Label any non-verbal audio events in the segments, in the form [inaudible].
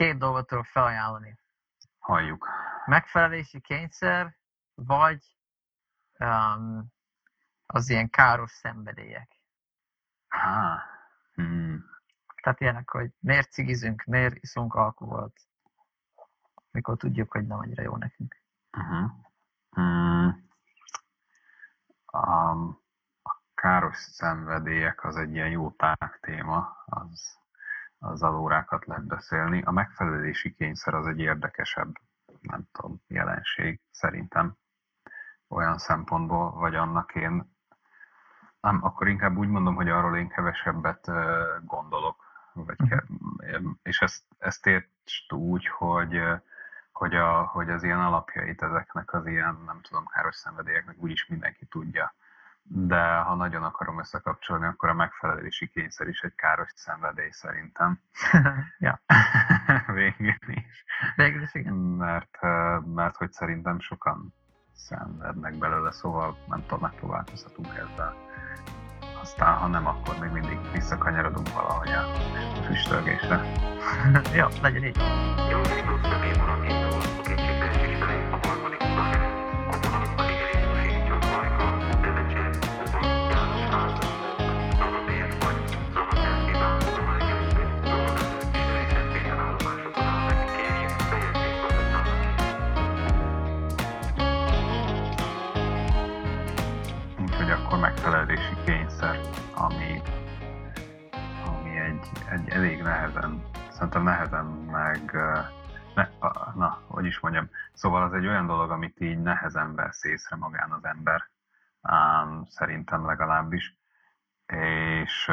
két dolgot tudok felajánlani. Halljuk. Megfelelési kényszer, vagy um, az ilyen káros szenvedélyek. Há. Hmm. Tehát ilyenek, hogy miért cigizünk, miért iszunk alkoholt, mikor tudjuk, hogy nem annyira jó nekünk. Uh-huh. Um, a káros szenvedélyek az egy ilyen jó tág téma, az, az alórákat lehet beszélni. A megfelelési kényszer az egy érdekesebb, nem tudom, jelenség szerintem olyan szempontból, vagy annak én nem, akkor inkább úgy mondom, hogy arról én kevesebbet gondolok, vagy ke- és ezt, ezt értsd úgy, hogy, hogy, a, hogy az ilyen alapjait ezeknek az ilyen, nem tudom, káros szenvedélyeknek úgyis mindenki tudja. De ha nagyon akarom összekapcsolni, akkor a megfelelési kényszer is egy káros szenvedély szerintem. [laughs] ja. [laughs] Végül is. Végül is igen. Mert, mert hogy szerintem sokan szenvednek belőle, szóval nem tudom, megpróbálkozhatunk ezzel. Aztán, ha nem, akkor még mindig visszakanyarodunk valahogy a füstölgésre. [laughs] Jó, legyen így. Jó, nehezen, szerintem nehezen meg, ne, na, hogy is mondjam, szóval az egy olyan dolog, amit így nehezen vesz észre magán az ember, ám, szerintem legalábbis, és,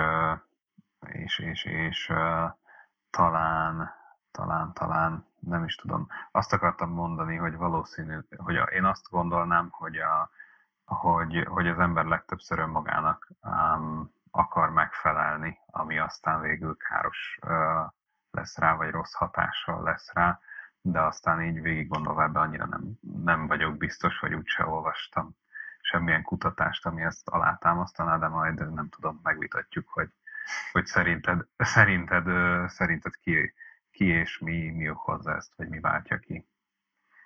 és, és, és talán, talán, talán, nem is tudom, azt akartam mondani, hogy valószínű, hogy a, én azt gondolnám, hogy a, hogy, hogy az ember legtöbbször önmagának um, akar megfelelni, ami aztán végül káros lesz rá, vagy rossz hatással lesz rá, de aztán így végig gondolva ebbe annyira nem, nem vagyok biztos, vagy úgyse olvastam semmilyen kutatást, ami ezt alátámasztaná, de majd nem tudom, megvitatjuk, hogy, hogy szerinted, szerinted, szerinted ki, ki és mi, mi okozza ezt, vagy mi váltja ki.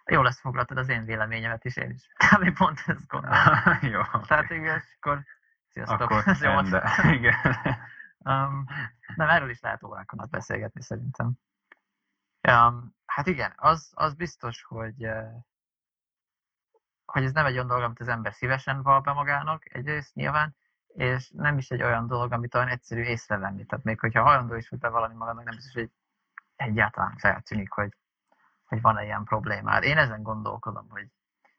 Jó lesz foglaltad az én véleményemet is, én is. Kb. pont ezt gondolom. [laughs] Jó. Tehát igen, akkor sziasztok. Akkor [laughs] Ez jó. [laughs] Igen. Um, nem, erről is lehet órákon át beszélgetni szerintem. Um, hát igen, az, az biztos, hogy, uh, hogy ez nem egy olyan dolog, amit az ember szívesen val be magának, egyrészt nyilván, és nem is egy olyan dolog, amit olyan egyszerű észrevenni. Tehát még hogyha hajlandó is, hogy bevallani magadnak, nem biztos, hogy egyáltalán feltűnik, hogy, hogy van-e ilyen problémád. Én ezen gondolkodom, hogy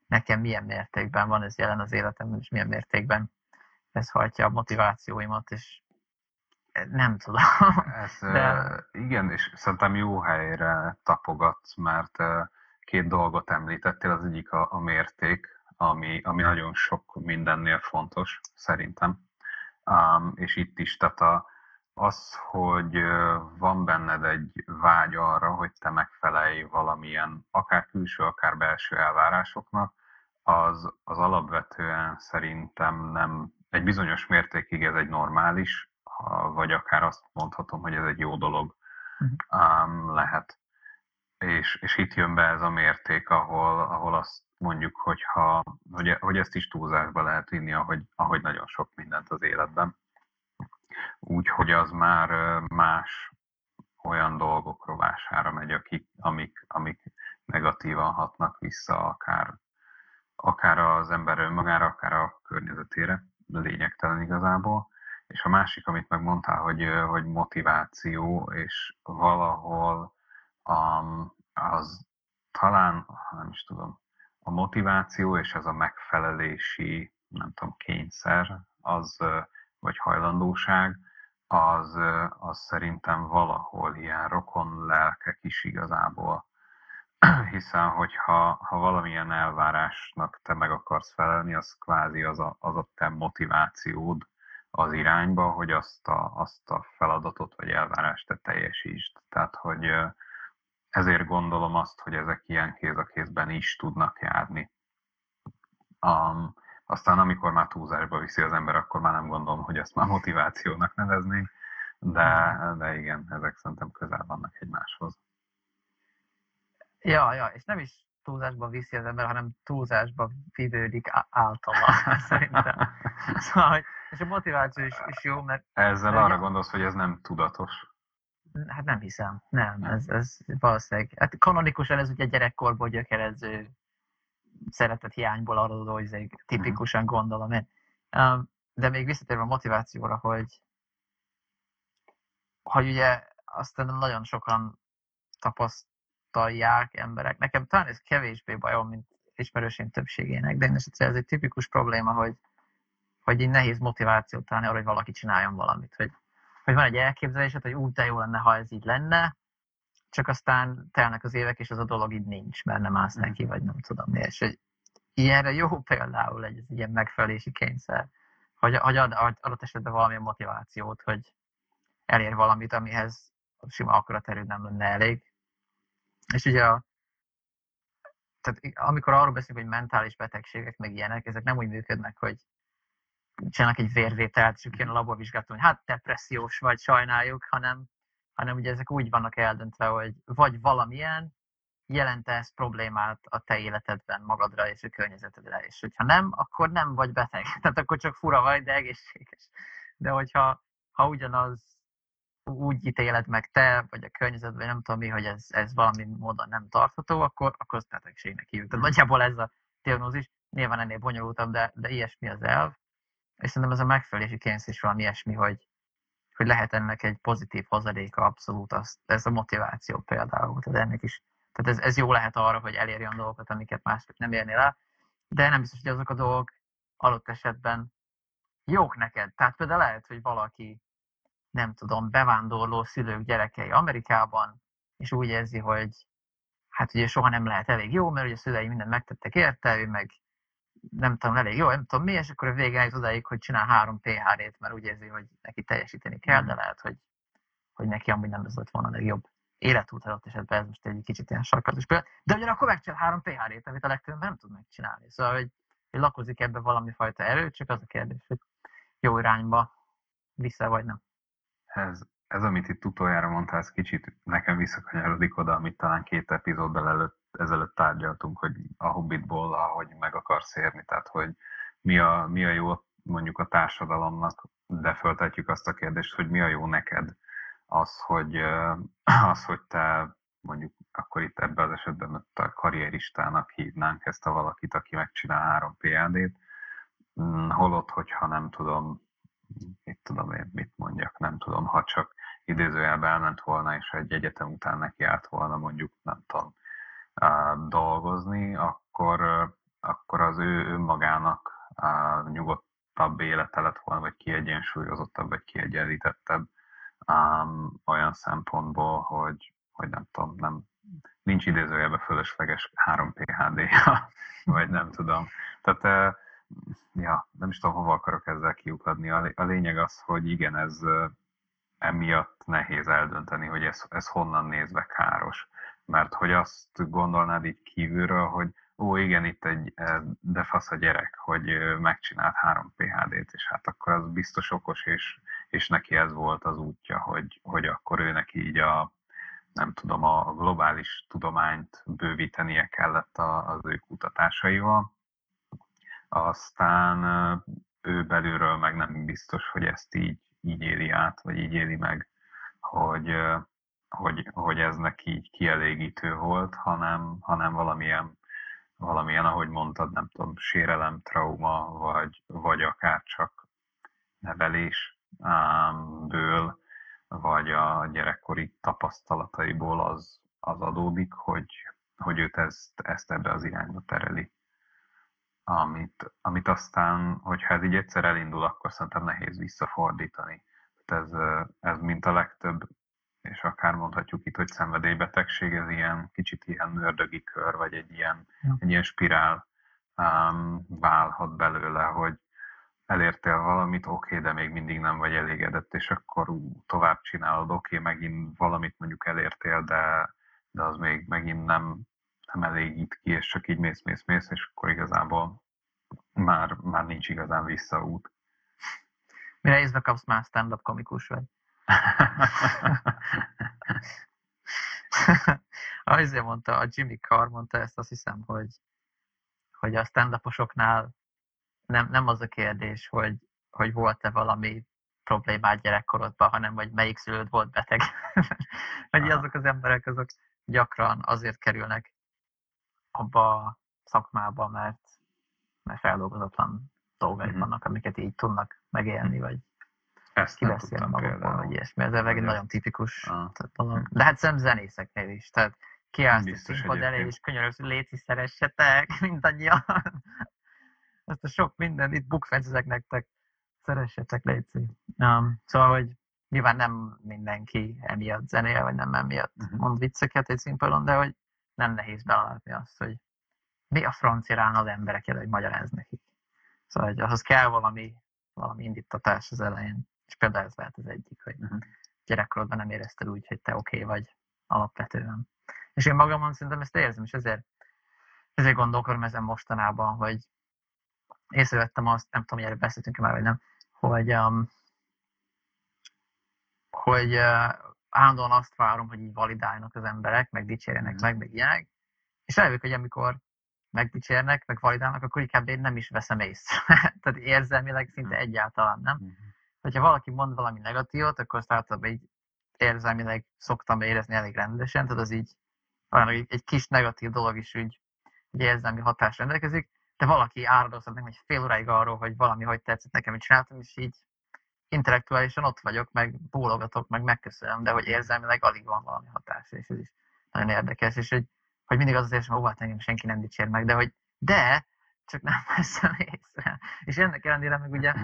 nekem milyen mértékben van ez jelen az életemben, és milyen mértékben ez hajtja a motivációimat, és nem tudom. Ez, [laughs] De-. Igen, és szerintem jó helyre tapogatsz, mert két dolgot említettél, az egyik a, a mérték, ami, ami nagyon sok mindennél fontos, szerintem. Um, és itt is, tehát a, az, hogy van benned egy vágy arra, hogy te megfelelj valamilyen, akár külső, akár belső elvárásoknak, az, az alapvetően szerintem nem, egy bizonyos mértékig ez egy normális, vagy akár azt mondhatom, hogy ez egy jó dolog um, lehet. És, és itt jön be ez a mérték, ahol, ahol azt mondjuk, hogy, ha, hogy, hogy ezt is túlzásba lehet vinni, ahogy, ahogy nagyon sok mindent az életben. Úgyhogy az már más olyan dolgok rovására megy, akik, amik, amik negatívan hatnak vissza, akár, akár az ember önmagára, akár a környezetére, lényegtelen igazából. És a másik, amit megmondtál, hogy, hogy motiváció, és valahol um, az talán, nem is tudom, a motiváció és ez a megfelelési, nem tudom, kényszer, az, vagy hajlandóság, az, az szerintem valahol ilyen rokon lelkek is igazából. Hiszen, hogyha ha valamilyen elvárásnak te meg akarsz felelni, az kvázi az a, az a te motivációd az irányba, hogy azt a, azt a feladatot vagy elvárást te teljesítsd. Tehát, hogy ezért gondolom azt, hogy ezek ilyen kéz a kézben is tudnak járni. Um, aztán amikor már túlzásba viszi az ember, akkor már nem gondolom, hogy ezt már motivációnak neveznénk, de, de igen, ezek szerintem közel vannak egymáshoz. Ja, ja, és nem is túlzásba viszi az ember, hanem túlzásba vivődik általa, [laughs] szerintem. Szóval, hogy, és a motiváció is, is jó, mert Ezzel arra ja. gondolsz, hogy ez nem tudatos. hát nem hiszem, nem, ez, ez valószínűleg, hát kanonikusan ez ugye gyerekkorból gyökerező szeretet hiányból adódó, izé, tipikusan gondolom én. De még visszatérve a motivációra, hogy, hogy ugye azt nem nagyon sokan tapasztalják emberek. Nekem talán ez kevésbé bajom, mint ismerősém többségének, de én esetre ez egy tipikus probléma, hogy, hogy így nehéz motivációt találni arra, hogy valaki csináljon valamit. Hogy, hogy van egy elképzelésed, hogy úgy de jó lenne, ha ez így lenne, csak aztán telnek az évek, és az a dolog így nincs, mert nem állsz neki, vagy nem tudom mi. És hogy ilyenre jó például egy, ilyen megfelelési kényszer, hogy, hogy ad, ad, adott esetben valamilyen motivációt, hogy elér valamit, amihez sima akaraterőd nem lenne elég. És ugye a, tehát amikor arról beszélünk, hogy mentális betegségek, meg ilyenek, ezek nem úgy működnek, hogy csinálnak egy vérvételt, és jön a laborvizsgálaton, hogy hát depressziós vagy, sajnáljuk, hanem, hanem ugye ezek úgy vannak eldöntve, hogy vagy valamilyen, jelent ez problémát a te életedben, magadra és a környezetedre, és hogyha nem, akkor nem vagy beteg. [laughs] Tehát akkor csak fura vagy, de egészséges. De hogyha ha ugyanaz úgy ítéled meg te, vagy a környezet, vagy nem tudom mi, hogy ez, ez valami módon nem tartható, akkor, akkor az betegségnek hívjuk. Tehát nagyjából ez a diagnózis, nyilván ennél bonyolultabb, de, de ilyesmi az elv. És szerintem ez a megfelelési kényszer is valami ilyesmi, hogy, hogy lehet ennek egy pozitív hozadéka abszolút, az, ez a motiváció például. Tehát ennek is, tehát ez, ez jó lehet arra, hogy elérj olyan dolgokat, amiket mások nem érnél el, de nem biztos, hogy azok a dolgok adott esetben jók neked. Tehát például lehet, hogy valaki nem tudom, bevándorló szülők gyerekei Amerikában, és úgy érzi, hogy hát ugye soha nem lehet elég jó, mert ugye a szülei mindent megtettek érte, ő meg nem tudom, elég jó, nem tudom mi, és akkor a végén eljut odáig, hogy csinál három PHD-t, mert úgy érzi, hogy neki teljesíteni kell, de lehet, hogy, hogy neki amúgy nem ez lett volna a legjobb életút adott esetben, ez most egy kicsit ilyen sarkalatos példa, de ugyanakkor megcsinál három PHD-t, amit a legtöbb nem tud megcsinálni. Szóval, hogy, hogy lakozik ebbe valami fajta erő, csak az a kérdés, hogy jó irányba vissza vagy nem. Ez, ez, amit itt utoljára mondtál, ez kicsit nekem visszakanyarodik oda, amit talán két epizóddal előtt, ezelőtt tárgyaltunk, hogy a Hobbitból, ahogy meg akarsz érni, tehát hogy mi a, mi a jó mondjuk a társadalomnak, de föltetjük azt a kérdést, hogy mi a jó neked? Az, hogy, [clears throat] az, hogy te mondjuk akkor itt ebben az esetben a karrieristának hívnánk ezt a valakit, aki megcsinál három PhD-t, Mm, holott, hogyha nem tudom, mit tudom én, mit mondjak, nem tudom, ha csak idézőjelben elment volna, és egy egyetem után neki állt volna mondjuk, nem tudom, dolgozni, akkor, akkor az ő önmagának nyugodtabb élete lett volna, vagy kiegyensúlyozottabb, vagy kiegyenlítettebb olyan szempontból, hogy, hogy nem tudom, nem, nincs idézőjelben fölösleges 3 PHD, [laughs] vagy nem tudom. Tehát ja, nem is tudom, hova akarok ezzel kiukadni. A, lé- a lényeg az, hogy igen, ez emiatt nehéz eldönteni, hogy ez, ez honnan nézve káros. Mert hogy azt gondolnád így kívülről, hogy ó, igen, itt egy de fasz a gyerek, hogy megcsinált három PHD-t, és hát akkor az biztos okos, és, és neki ez volt az útja, hogy, hogy akkor ő neki így a, nem tudom, a globális tudományt bővítenie kellett az ő kutatásaival. Aztán ő belülről meg nem biztos, hogy ezt így, így éli át, vagy így éli meg, hogy, hogy, hogy ez neki így kielégítő volt, hanem, hanem valamilyen, valamilyen, ahogy mondtad, nem tudom, sérelem, trauma, vagy, vagy akár csak nevelésből, vagy a gyerekkori tapasztalataiból az, az adódik, hogy, hogy őt ezt, ezt ebbe az irányba tereli. Amit, amit aztán, hogyha ez így egyszer elindul, akkor szerintem nehéz visszafordítani. Tehát ez, ez mint a legtöbb, és akár mondhatjuk itt, hogy szenvedélybetegség, ez ilyen kicsit ilyen ördögi kör, vagy egy ilyen, Ja. egy ilyen spirál um, válhat belőle, hogy elértél valamit, oké, de még mindig nem vagy elégedett, és akkor ú, tovább csinálod, oké, megint valamit mondjuk elértél, de, de az még megint nem, nem elégít ki, és csak így mész, mész, mész, és akkor igazából már, már nincs igazán visszaút. Mire észbe kapsz, már stand-up komikus vagy. [laughs] Azért mondta, a Jimmy Carr mondta ezt, azt hiszem, hogy, hogy a stand nem, nem az a kérdés, hogy, hogy volt-e valami problémád gyerekkorodban, hanem hogy melyik szülőd volt beteg. [laughs] hogy Aha. azok az emberek azok gyakran azért kerülnek abba a szakmába, mert, mert feldolgozatlan dolgaik Mhm. vannak, amiket így tudnak megélni, vagy Ezt tudtam magukból, vagy ilyesmi. Ez egy nagyon tipikus Ah. tehát dolog. De hát szerintem zenészeknél is. Tehát kiállsz a színpad elé, és könyörögsz, hogy léci szeressetek, [laughs] mindannyian. Ezt a sok minden, itt bukfencezek nektek, szeressetek, léci. Um, szóval, hogy nyilván nem mindenki emiatt zenél, vagy nem emiatt Mhm. mond vicceket egy színpadon, de hogy nem nehéz belátni azt, hogy mi a francia rán az emberek elő, hogy magyaráz nekik. Szóval, hogy ahhoz kell valami, valami indítatás az elején. És például ez lehet az egyik, hogy Mhm. gyerekkorodban nem érezted úgy, hogy te oké okay vagy alapvetően. És én magamon szerintem ezt érzem, és ezért, ezért gondolkodom ezen mostanában, hogy észrevettem azt, nem tudom, hogy erről beszéltünk már, vagy nem, hogy, um, hogy uh, állandóan azt várom, hogy így validáljanak az emberek, meg dicsérjenek Mhm. meg, meg ilyenek, és rájövök, hogy amikor megdicsérnek, meg validálnak, akkor inkább én nem is veszem észre. [laughs] Tehát érzelmileg szinte Mhm. egyáltalán nem Mhm. hogyha valaki mond valami negatívot, akkor azt általában így érzelmileg szoktam érezni elég rendesen, tehát az így olyan, hogy egy kis negatív dolog is úgy, úgy érzelmi hatás rendelkezik, de valaki áradozhat nekem egy fél óráig arról, hogy valami hogy tetszett nekem, hogy csináltam, és így intellektuálisan ott vagyok, meg bólogatok, meg megköszönöm, de hogy érzelmileg alig van valami hatás, és ez is nagyon érdekes, és hogy, hogy mindig az az érzem, hogy hát engem senki nem dicsér meg, de hogy de, csak nem [laughs] veszem észre. És ennek ellenére meg ugye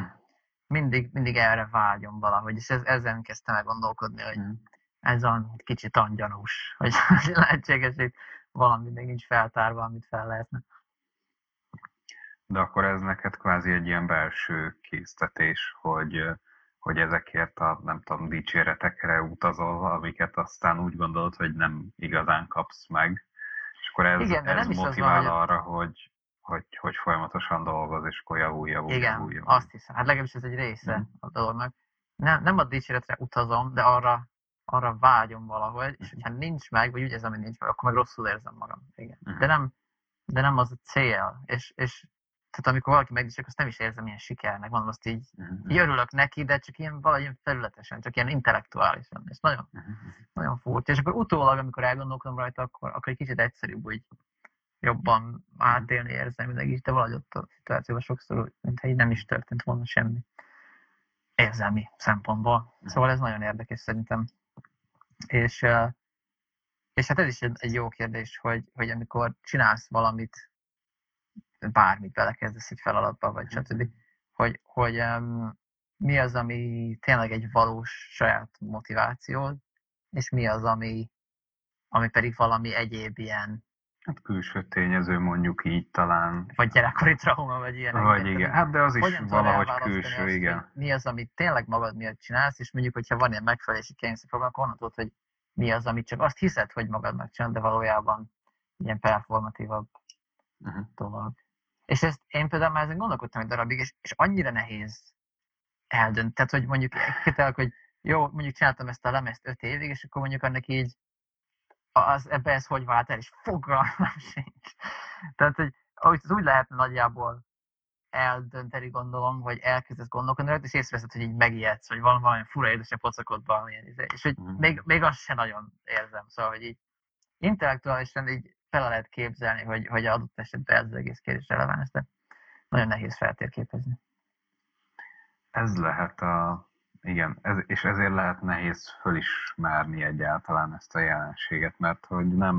mindig, mindig erre vágyom valahogy, és ez, ezen kezdtem el gondolkodni, hogy Mhm. ez olyan kicsit angyanús, hogy [laughs] lehetséges, hogy valami még nincs feltárva, amit fel lehetne. De akkor ez neked kvázi egy ilyen belső késztetés, hogy, hogy ezekért a, nem tudom, dicséretekre utazol, amiket aztán úgy gondolod, hogy nem igazán kapsz meg. És akkor ez, Igen, ez az van, motivál hogy- arra, hogy, hogy, hogy folyamatosan dolgoz, és akkor javul, javul, Igen, javul, javul. azt hiszem. Hát legalábbis ez egy része Mhm. a dolognak. Nem, nem a dicséretre utazom, de arra, arra vágyom valahogy, és Mhm. hogyha nincs meg, vagy úgy érzem, hogy nincs meg, akkor meg rosszul érzem magam. Igen. Mhm. De, nem, de nem az a cél. És, és tehát amikor valaki megdicsér, azt nem is érzem ilyen sikernek, mondom azt így, Mhm. így örülök neki, de csak ilyen valahogy felületesen, csak ilyen intellektuálisan. És nagyon, Mhm. nagyon furcsa. És akkor utólag, amikor elgondolkodom rajta, akkor, akkor egy kicsit egyszerűbb úgy jobban átélni érzelmileg is, de valahogy ott a szituációban sokszor, mintha így nem is történt volna semmi érzelmi szempontból. Szóval ez nagyon érdekes szerintem. És, és hát ez is egy, egy jó kérdés, hogy, hogy amikor csinálsz valamit, bármit belekezdesz egy feladatba, vagy stb., hogy, hogy um, mi az, ami tényleg egy valós saját motivációd, és mi az, ami, ami pedig valami egyéb ilyen, Hát külső tényező mondjuk így talán. vagy gyerekkori trauma, vagy ilyenek. Vagy igen, hát de az is valahogy külső, azt, igen. Mi az, amit tényleg magad miatt csinálsz, és mondjuk, hogyha van ilyen megfelelési kényszer probléma, akkor onnan tudod, hogy mi az, amit csak azt hiszed, hogy magadnak csinálod, de valójában ilyen performatívabb Uh-huh. dolog. És ezt én például már ezen gondolkodtam egy darabig, és, és annyira nehéz eldönt. Tehát, hogy mondjuk kitalálok, hogy jó, mondjuk csináltam ezt a lemezt öt évig, és akkor mondjuk annak így az, ebbe ez hogy vált el, és fogalmam [laughs] sincs. Tehát, hogy ahogy úgy lehetne nagyjából eldönteni, gondolom, hogy elkezdesz gondolkodni és észreveszed, hogy így megijedsz, vagy van valami fura édes a valamilyen izé. És hogy Mhm. még, még azt se nagyon érzem. Szóval, hogy így intellektuálisan így fel lehet képzelni, hogy, hogy adott esetben ez az egész kérdés releváns, de nagyon nehéz feltérképezni. Ez lehet a... Igen, ez, és ezért lehet nehéz fölismerni egyáltalán ezt a jelenséget, mert hogy nem...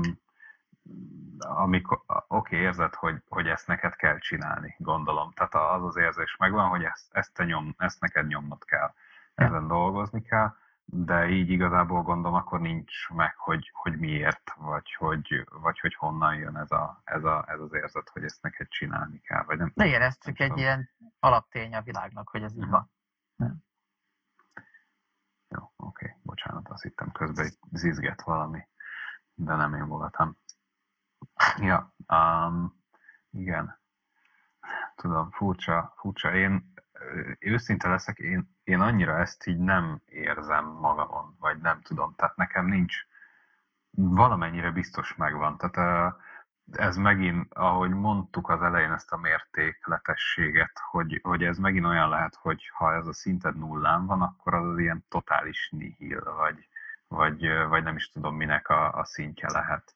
Amikor, oké, érzed, hogy, hogy ezt neked kell csinálni, gondolom. Tehát az az érzés megvan, hogy ezt, ezt, te nyom, ezt neked nyomnod kell, ezen dolgozni kell, de így igazából gondolom, akkor nincs meg, hogy, hogy miért, vagy hogy, vagy hogy honnan jön ez, a, ez, a, ez az érzet, hogy ezt neked csinálni kell, vagy nem. De igen, ez csak Nem egy ilyen alaptény a világnak, hogy ez így Mhm. van. Jó, oké, bocsánat, azt hittem közben zizget valami, de nem én voltam. Ja, um, igen. Tudom, furcsa, furcsa. Én őszinte leszek, én, én annyira ezt így nem érzem magamon, vagy nem tudom. Tehát nekem nincs, valamennyire biztos megvan. Tehát ez megint, ahogy mondtuk az elején ezt a mértékletességet, hogy, hogy ez megint olyan lehet, hogy ha ez a szinted nullán van, akkor az az ilyen totális nihil, vagy, vagy, vagy nem is tudom minek a, a szintje lehet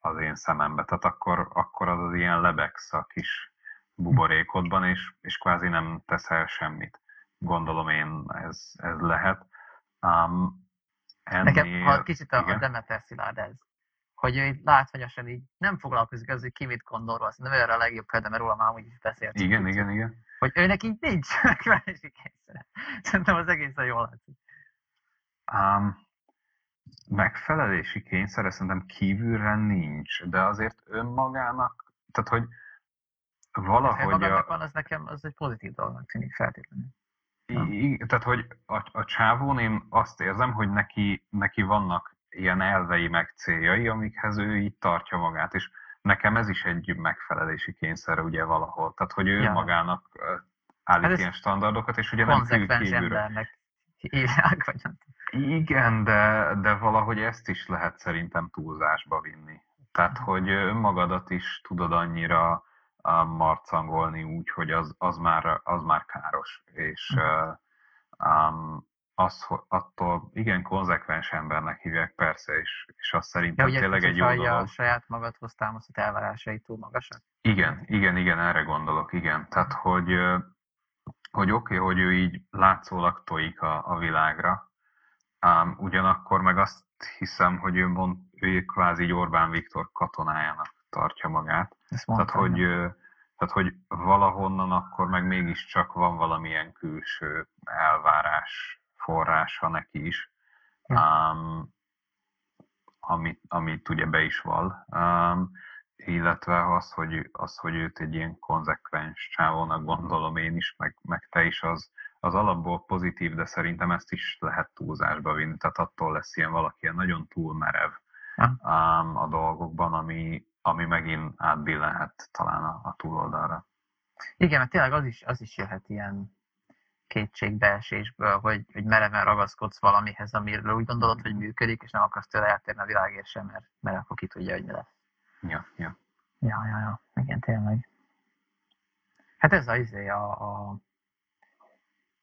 az én szemembe. Tehát akkor, akkor az az ilyen lebegsz a kis buborékodban, és, és kvázi nem teszel semmit. Gondolom én ez, ez lehet. Um, ennél, Nekem, ha kicsit a, a igen. Demeter Szilárd ez, hogy ő látványosan így nem foglalkozik az, hogy ki mit gondol róla, szerintem erre a legjobb példa, mert róla már úgy is beszéltünk. Igen, így, igen, igen. Hogy őnek így nincs [laughs] megfelelési kényszere. Szerintem az egészen jól látszik. Um, megfelelési kényszere szerintem kívülre nincs, de azért önmagának, tehát hogy Ha valahogy magadnak a, van, az nekem az egy pozitív dolognak tűnik feltétlenül. I- tehát, hogy a, a csávón én azt érzem, hogy neki, neki vannak ilyen elvei meg céljai, amikhez ő így tartja magát, és nekem ez is egy megfelelési kényszer ugye valahol. Tehát, hogy ő Ja. magának állít Hát ilyen standardokat, és ugye nem Konzekvens embernek írják, vagy. Igen, de, de valahogy ezt is lehet szerintem túlzásba vinni. Tehát, hogy önmagadat is tudod annyira marcangolni úgy, hogy az, az, már, az már káros. És um, az, attól igen konzekvens embernek hívják persze, és, és az Ja, szerintem ugye tényleg egy jó hogy a dolog. saját magadhoz támasztott elvárásai túl magasak? Igen, igen, igen, erre gondolok, igen. Tehát, hogy, hogy oké, okay, hogy ő így látszólag tojik a, a világra, ám ugyanakkor meg azt hiszem, hogy ő, mond, ő kvázi Orbán Viktor katonájának tartja magát. Ezt Tehát hogy, ö, tehát, hogy valahonnan akkor meg mégiscsak van valamilyen külső elvárás forrása neki is, Ja. um, amit, amit ugye be is val. Um, illetve az hogy, az, hogy őt egy ilyen konzekvens csávónak gondolom én is, meg, meg te is, az, az alapból pozitív, de szerintem ezt is lehet túlzásba vinni. Tehát attól lesz ilyen valaki ilyen nagyon túlmerev um, a dolgokban, ami, ami megint átbillenhet talán a, a túloldalra. Igen, mert tényleg az is, az is jöhet ilyen kétségbeesésből, hogy, hogy mereven ragaszkodsz valamihez, amiről úgy gondolod, hogy működik, és nem akarsz tőle eltérni a világért sem, mert, mert akkor ki tudja, hogy mi lesz. Ja, ja. Ja, ja, ja, igen, tényleg. Hát ez az izé, a, a,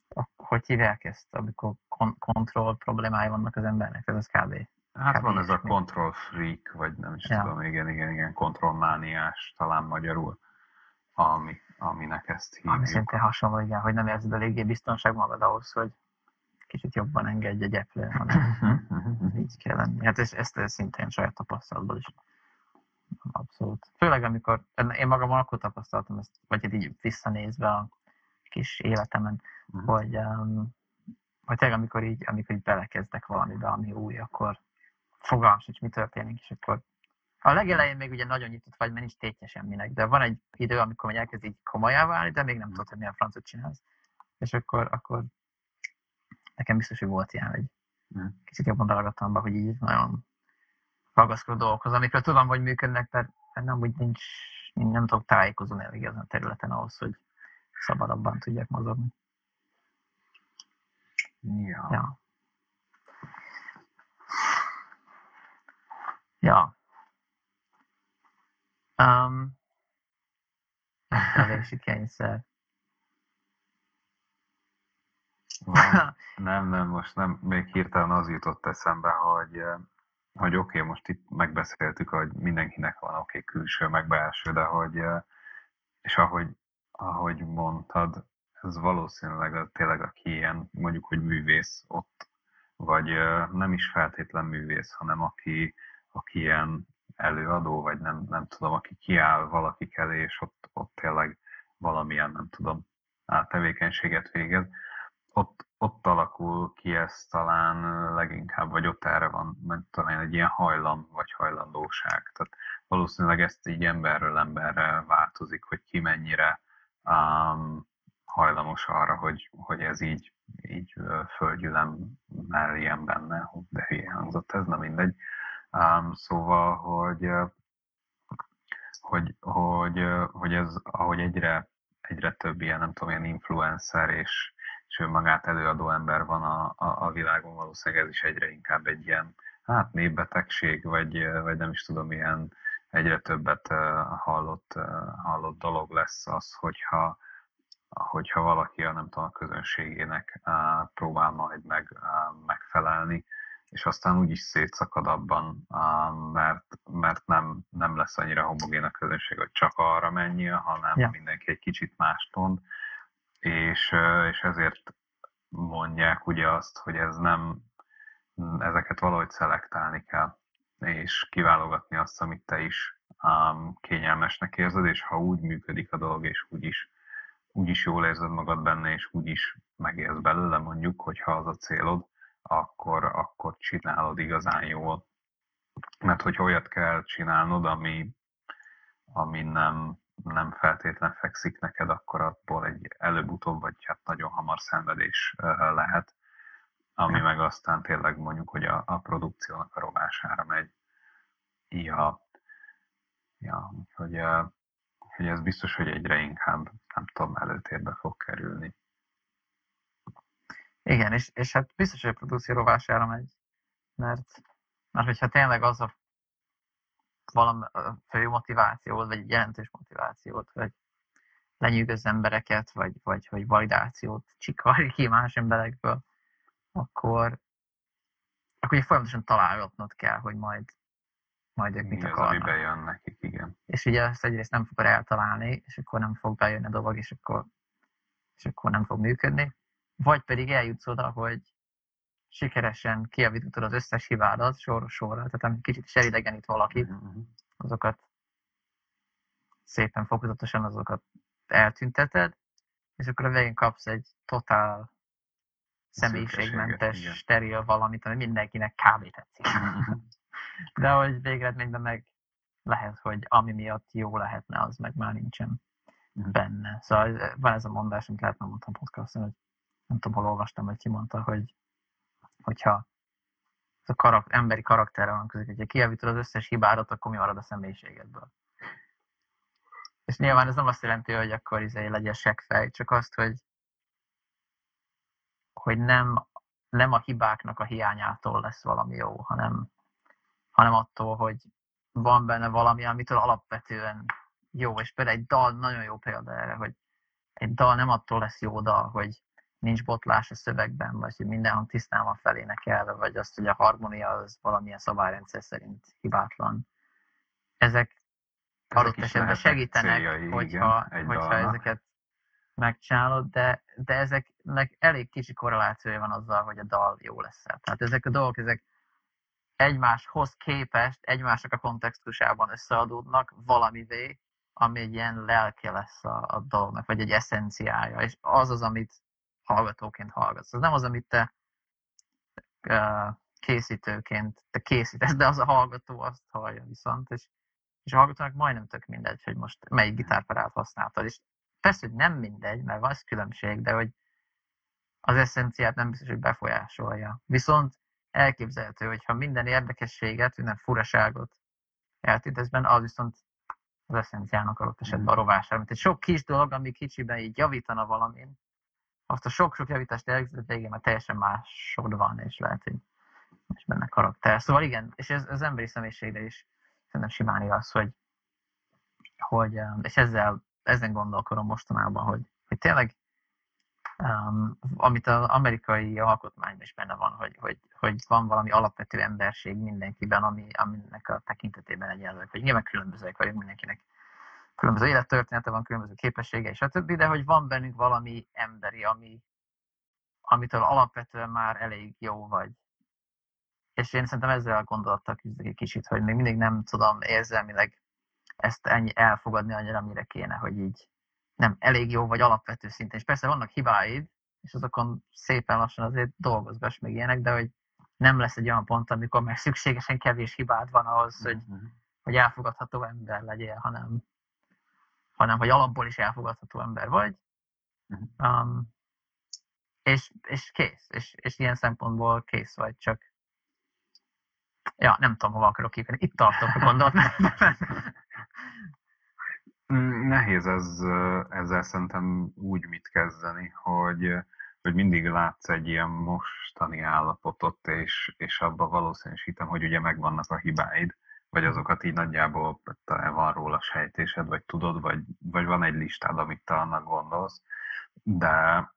a hogy hívják ezt, amikor kon- kontroll problémái vannak az embernek, ez az kb. Hát Kb. van ez a control freak, vagy nem is Ja. tudom, igen, igen, igen, kontrollmániás, talán magyarul, ami, aminek ezt Ami hívjuk. szintén hasonló, igen, hogy nem érzed eléggé biztonság magad ahhoz, hogy kicsit jobban engedj egy eplő, hanem [laughs] így kell lenni. Hát ezt, ezt, szintén saját tapasztalatból is. Abszolút. Főleg amikor, én magamon akkor tapasztaltam ezt, vagy hát így visszanézve a kis életemen, Mhm. hogy, um, hogy tényleg amikor így, amikor így belekezdek valamibe, ami új, akkor fogalmam sincs, mi történik, és akkor a legelején még ugye nagyon nyitott vagy, mert nincs tétje semminek, de van egy idő, amikor még elkezd így komolyá válni, de még nem tudod, hogy milyen francot csinálsz. És akkor, akkor nekem biztos, hogy volt ilyen, hogy Mhm. kicsit jobban belerakadtam be, hogy így nagyon ragaszkodó dolgokhoz, amikről tudom, hogy működnek, mert, nem úgy nincs, nem tudok tájékozódni elég ezen a területen ahhoz, hogy szabadabban tudjak mozogni. Ja. Ja. Ja. Um, [laughs] megfelelési kényszer. [laughs] Nem, nem, most nem, még hirtelen az jutott eszembe, hogy, eh, hogy oké, okay, most itt megbeszéltük, hogy mindenkinek van oké okay, külső, meg belső, de hogy, eh, és ahogy, ahogy mondtad, ez valószínűleg az, tényleg aki ilyen, mondjuk, hogy művész ott, vagy eh, nem is feltétlen művész, hanem aki, aki ilyen előadó, vagy nem, nem tudom, aki kiáll valakik elé, és ott, ott tényleg valamilyen, nem tudom, tevékenységet végez, ott, ott alakul ki ez talán leginkább, vagy ott erre van, nem tudom egy ilyen hajlam, vagy hajlandóság. Tehát valószínűleg ezt így emberről emberre változik, hogy ki mennyire um, hajlamos arra, hogy, hogy ez így, így földgyülem merjen benne, de hülye hangzott ez, na mindegy. Um, szóval, hogy, hogy, hogy, hogy ez, ahogy egyre, egyre több ilyen, nem tudom, ilyen influencer és, és önmagát előadó ember van a, a, a világon, valószínűleg ez is egyre inkább egy ilyen hát népbetegség, vagy, vagy nem is tudom, ilyen egyre többet hallott, hallott dolog lesz az, hogyha, hogyha valaki a nem tudom, a közönségének próbál majd meg, megfelelni, és aztán úgyis szétszakad abban, mert, mert nem, nem lesz annyira homogén a közönség, hogy csak arra menjél, hanem Ja. mindenki egy kicsit más mond, és, és ezért mondják ugye azt, hogy ez nem, ezeket valahogy szelektálni kell, és kiválogatni azt, amit te is um, kényelmesnek érzed, és ha úgy működik a dolog, és úgy is, úgy is jól érzed magad benne, és úgy is megélsz belőle mondjuk, hogyha az a célod, akkor, akkor csinálod igazán jól. Mert hogy olyat kell csinálnod, ami, ami nem, nem feltétlen fekszik neked, akkor abból egy előbb-utóbb, vagy hát nagyon hamar szenvedés lehet, ami meg aztán tényleg mondjuk, hogy a, a produkciónak a rovására megy. Ja, ja hogy, hogy ez biztos, hogy egyre inkább, nem tudom, előtérbe fog kerülni. Igen, és, és hát biztos, hogy a produkció rovására megy, mert, mert hogyha tényleg az a valami a fő motivációt, vagy egy jelentős motivációt, vagy lenyűgöz embereket, vagy, vagy hogy validációt csikarj ki más emberekből, akkor, akkor ugye folyamatosan találgatnod kell, hogy majd, majd ők mit Mi az, ami akarnak. bejön nekik, igen. És ugye ezt egyrészt nem fogod eltalálni, és akkor nem fog bejönni a dolog, és akkor, és akkor nem fog működni. Vagy pedig eljutsz oda, hogy sikeresen kijavítod az összes hibádat sorra sorra, tehát amit kicsit is elidegenít valakit, Mhm. azokat szépen fokozatosan azokat eltünteted, és akkor a végén kapsz egy totál személyiségmentes, steril valamit, ami mindenkinek kb. tetszik. Mhm. De hogy végeredményben meg lehet, hogy ami miatt jó lehetne, az meg már nincsen Mhm. benne. Szóval van ez a mondás, amit lehet nem mondtam podcaston, hogy nem tudom, hol olvastam, hogy ki mondta, hogy hogyha ez a karak, emberi karakterre van között, hogyha kijavítod az összes hibádat, akkor mi marad a személyiségedből. És nyilván ez nem azt jelenti, hogy akkor izé legyen seggfej, csak azt, hogy, hogy nem, nem a hibáknak a hiányától lesz valami jó, hanem, hanem attól, hogy van benne valami, amitől alapvetően jó. És például egy dal nagyon jó példa erre, hogy egy dal nem attól lesz jó dal, hogy nincs botlás a szövegben, vagy hogy minden tisztán van felénekelve, vagy azt, hogy a harmónia az valamilyen szabályrendszer szerint hibátlan. Ezek adott is esetben segítenek, céljai, hogyha, igen, hogyha dalnak. ezeket megcsinálod, de, de ezeknek elég kicsi korrelációja van azzal, hogy a dal jó lesz. Tehát ezek a dolgok, ezek egymáshoz képest, egymásnak a kontextusában összeadódnak valamivé, ami egy ilyen lelke lesz a, a dolognak, vagy egy eszenciája, és az az, amit hallgatóként hallgatsz. Az nem az, amit te készítőként te készítesz, de az a hallgató azt hallja viszont, és, és a hallgatónak majdnem tök mindegy, hogy most melyik gitárparát használtad, és persze, hogy nem mindegy, mert van ez különbség, de hogy az eszenciát nem biztos, hogy befolyásolja. Viszont elképzelhető, hogy ha minden érdekességet, minden furaságot eltűntesz benne, az viszont az eszenciának adott esetben a rovására. Mint egy sok kis dolog, ami kicsiben így javítana valamin, azt a sok-sok javítást elvégzett végén már teljesen másod van, és lehet, hogy és benne karakter. Szóval igen, és ez az emberi személyiségre is szerintem simán igaz, hogy, hogy um, és ezzel, ezen gondolkodom mostanában, hogy, hogy tényleg um, amit az amerikai alkotmányban is benne van, hogy, hogy, hogy van valami alapvető emberség mindenkiben, ami, aminek a tekintetében egyenlőek, hogy nyilván különbözőek vagyunk mindenkinek. Különböző élettörténete van, különböző képességei, stb., de hogy van bennünk valami emberi, ami, amitől alapvetően már elég jó vagy. És én szerintem ezzel a gondolattal küzdök egy kicsit, hogy még mindig nem tudom érzelmileg ezt ennyi elfogadni annyira, amire kéne, hogy így nem elég jó vagy alapvető szinten. És persze vannak hibáid, és azokon szépen lassan azért dolgozgass meg ilyenek, de hogy nem lesz egy olyan pont, amikor már szükségesen kevés hibád van ahhoz, hogy, Mhm. hogy elfogadható ember legyél, hanem, hanem hogy alapból is elfogadható ember vagy. Mhm. Um, és, és kész. És, és ilyen szempontból kész vagy, csak ja, nem tudom, hova akarok kivenni. Itt tartok a gondolatmenetben. Mm, Nehéz ez, ö, ezzel szerintem úgy mit kezdeni, hogy, hogy mindig látsz egy ilyen mostani állapotot, és, és abban valószínűsítem, hogy ugye megvannak a hibáid, vagy azokat így nagyjából te van róla sejtésed, vagy tudod, vagy, vagy van egy listád, amit te annak gondolsz, de,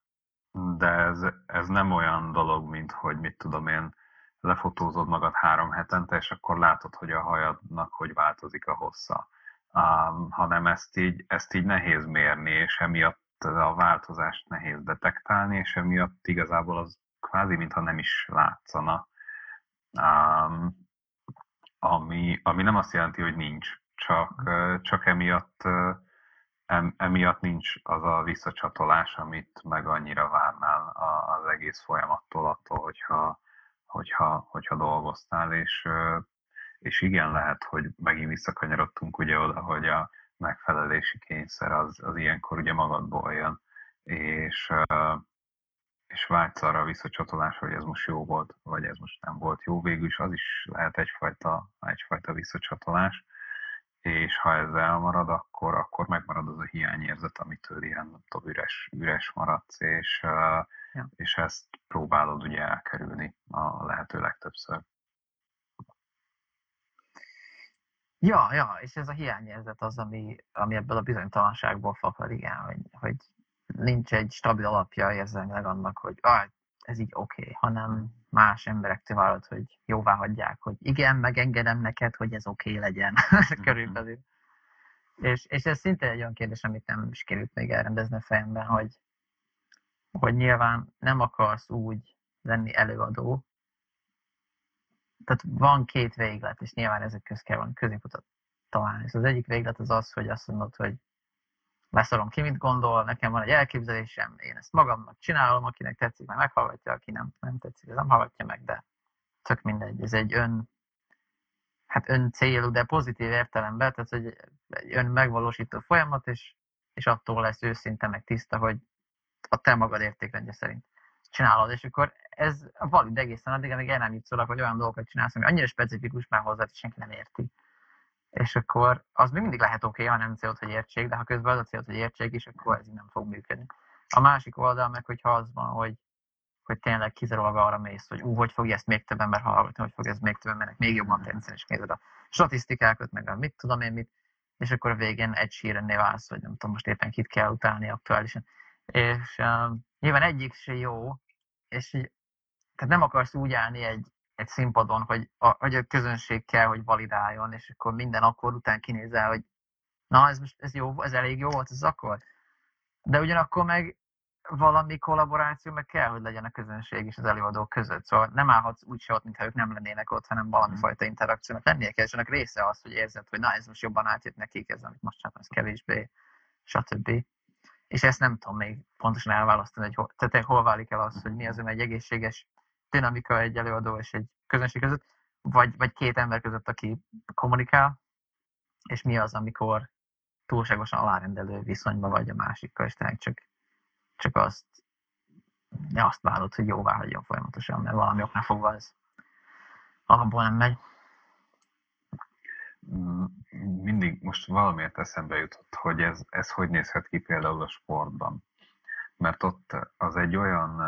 de ez, ez nem olyan dolog, mint hogy mit tudom én, lefotózod magad három hetente, és akkor látod, hogy a hajadnak hogy változik a hossza. Um, hanem ezt így, ezt így nehéz mérni, és emiatt a változást nehéz detektálni, és emiatt igazából az kvázi, mintha nem is látszana. Um, ami, ami nem azt jelenti, hogy nincs, csak, csak emiatt, em, emiatt nincs az a visszacsatolás, amit meg annyira várnál az egész folyamattól, attól, hogyha, hogyha, hogyha dolgoztál, és, és igen, lehet, hogy megint visszakanyarodtunk ugye oda, hogy a megfelelési kényszer az, az ilyenkor ugye magadból jön, és, és vágysz arra a visszacsatolásra, hogy ez most jó volt, vagy ez most nem volt jó, végül is az is lehet egyfajta, egyfajta visszacsatolás, és ha ez elmarad, akkor, akkor megmarad az a hiányérzet, amitől ilyen nem tudom, üres, üres maradsz, és, ja. és ezt próbálod ugye elkerülni a lehető legtöbbször. Ja, ja, és ez a hiányérzet az, ami, ami ebből a bizonytalanságból fakad, igen, hogy, hogy nincs egy stabil alapja érzelmileg annak, hogy ah, ez így oké, okay, hanem más emberektől várod, hogy jóvá hagyják, hogy igen, megengedem neked, hogy ez oké okay legyen [laughs] mhm. körülbelül. És, és ez szinte egy olyan kérdés, amit nem is került még elrendezni a fejemben, hogy, hogy nyilván nem akarsz úgy lenni előadó, tehát van két véglet, és nyilván ezek köz kell van középutat találni. És az egyik véglet az az, hogy azt mondod, hogy leszarom ki, mit gondol, nekem van egy elképzelésem, én ezt magamnak csinálom, akinek tetszik, meg meghallgatja, aki nem, nem tetszik, ez nem hallgatja meg, de tök mindegy, ez egy ön, hát ön célú, de pozitív értelemben, tehát hogy egy ön megvalósító folyamat, és, és attól lesz őszinte, meg tiszta, hogy a te magad értékrendje szerint csinálod, és akkor ez valid egészen addig, amíg el nem jutszolak, hogy olyan dolgokat csinálsz, ami annyira specifikus már hozzá, hogy senki nem érti és akkor az még mindig lehet oké, okay, ha nem célt, hogy értség, de ha közben az a célt, hogy értség is, akkor ez így nem fog működni. A másik oldal meg, hogyha az van, hogy, hogy tényleg kizárólag arra mész, hogy ú, hogy fogja ezt még több ember hallgatni, hogy fog ezt még több embernek még jobban tetszeni, és nézed a statisztikákat, meg a mit tudom én mit, és akkor a végén egy sírenné válsz, hogy nem tudom, most éppen kit kell utálni aktuálisan. És um, nyilván egyik se jó, és így, tehát nem akarsz úgy állni egy, egy színpadon, hogy a, hogy a közönség kell, hogy validáljon, és akkor minden akkor után kinézel, hogy na, ez, most, ez jó, ez elég jó volt, ez akkor. De ugyanakkor meg valami kollaboráció meg kell, hogy legyen a közönség és az előadók között. Szóval nem állhatsz úgy se ott, mintha ők nem lennének ott, hanem valami mm. fajta interakciónak lennie kell, és ennek része az, hogy érzed, hogy na, ez most jobban átjött nekik, ez amit most csináltam, ez kevésbé, stb. És ezt nem tudom még pontosan elválasztani, hogy hol, tehát hol válik el az, hogy mi az, ami egy egészséges dinamika egy előadó és egy közönség között, vagy, vagy két ember között, aki kommunikál, és mi az, amikor túlságosan alárendelő viszonyban vagy a másikkal, és tényleg csak, csak azt, ja, azt várod, hogy jóvá hagyjon folyamatosan, mert valami oknál fogva ez alapból nem megy. Mm, mindig most valamiért eszembe jutott, hogy ez, ez hogy nézhet ki például a sportban. Mert ott az egy olyan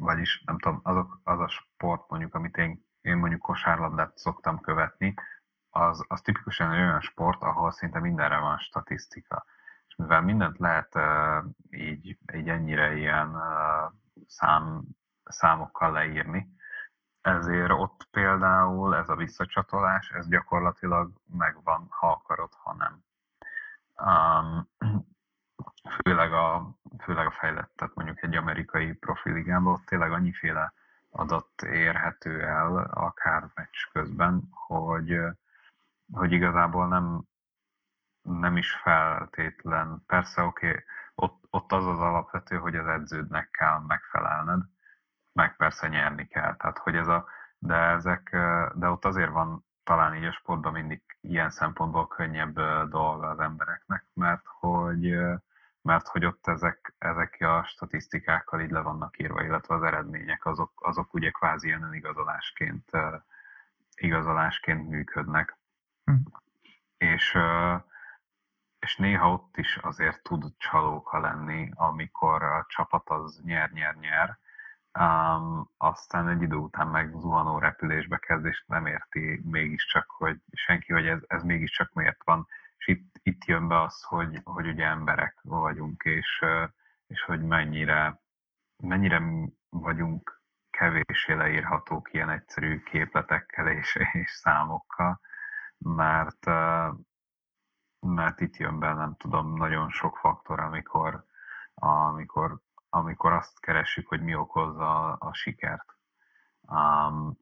vagyis nem tudom, azok, az a sport mondjuk, amit én, én mondjuk kosárlabdát szoktam követni, az, az tipikusan egy olyan sport, ahol szinte mindenre van statisztika. És mivel mindent lehet uh, így, így ennyire ilyen uh, szám, számokkal leírni, ezért ott például ez a visszacsatolás, ez gyakorlatilag megvan, ha akarod, ha nem. Um, főleg a, főleg a fejlett, tehát mondjuk egy amerikai profiligában ott tényleg annyiféle adat érhető el, akár meccs közben, hogy, hogy igazából nem, nem is feltétlen, persze oké, okay, ott, ott az az alapvető, hogy az edződnek kell megfelelned, meg persze nyerni kell, tehát hogy ez a, de ezek, de ott azért van talán így a sportban mindig ilyen szempontból könnyebb dolga az embereknek, mert hogy mert hogy ott ezek, ezek a statisztikákkal így le vannak írva, illetve az eredmények azok, azok ugye kvázi ilyen önigazolásként igazolásként működnek. Hm. És, és néha ott is azért tud csalóka lenni, amikor a csapat az nyer-nyer-nyer, um, aztán egy idő után meg zuhanó repülésbe kezd, és nem érti mégiscsak, hogy senki, hogy ez, ez mégiscsak miért van. És itt, itt jön be az, hogy, hogy ugye emberek vagyunk, és, és hogy mennyire, mennyire vagyunk kevéssé leírhatók ilyen egyszerű képletekkel és, és számokkal, mert, mert itt jön be, nem tudom, nagyon sok faktor, amikor, amikor, amikor azt keressük, hogy mi okozza a, a sikert. Um,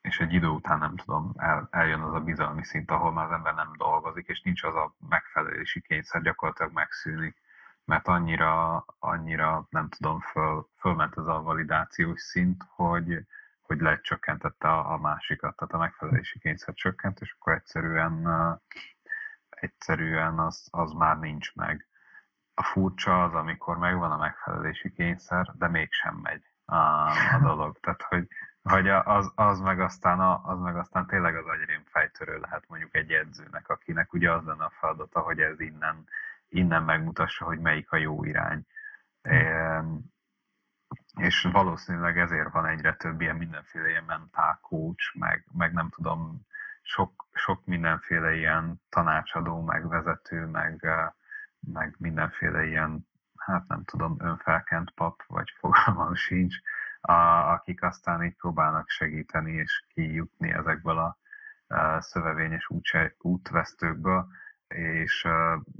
és egy idő után nem tudom, el, eljön az a bizalmi szint, ahol már az ember nem dolgozik, és nincs az a megfelelési kényszer, gyakorlatilag megszűnik, mert annyira, annyira nem tudom, föl, fölment ez a validációs szint, hogy, hogy lecsökkentette a, a másikat, tehát a megfelelési kényszer csökkent, és akkor egyszerűen, egyszerűen az, az már nincs meg. A furcsa az, amikor megvan a megfelelési kényszer, de mégsem megy a, a dolog. Tehát, hogy, hogy az, az, meg aztán a, az meg aztán tényleg az agyrém fejtörő lehet mondjuk egy edzőnek, akinek ugye az lenne a feladata, hogy ez innen, innen megmutassa, hogy melyik a jó irány. Ehm, és valószínűleg ezért van egyre több ilyen mindenféle ilyen mentál coach, meg, meg nem tudom, sok, sok mindenféle ilyen tanácsadó, meg vezető, meg, meg mindenféle ilyen, hát nem tudom, önfelkent pap, vagy fogalmam sincs, a, akik aztán így próbálnak segíteni és kijutni ezekből a, a szövevényes útse, útvesztőkből, és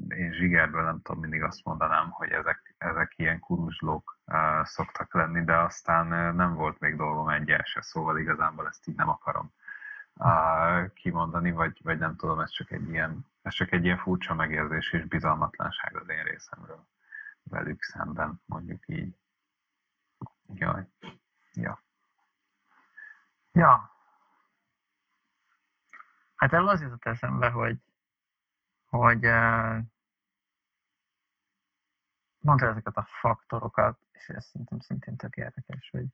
én zsigerből nem tudom, mindig azt mondanám, hogy ezek, ezek ilyen kuruzslók szoktak lenni, de aztán nem volt még dolgom egyel se, szóval igazából ezt így nem akarom kimondani, vagy, vagy nem tudom, ez csak egy ilyen, ez csak egy ilyen furcsa megérzés és bizalmatlanság az én részemről velük szemben, mondjuk így. Jaj. Ja. Ja. Hát erről az jutott eszembe, hogy, hogy uh, mondta ezeket a faktorokat, és ez szerintem szintén tök érdekes, hogy,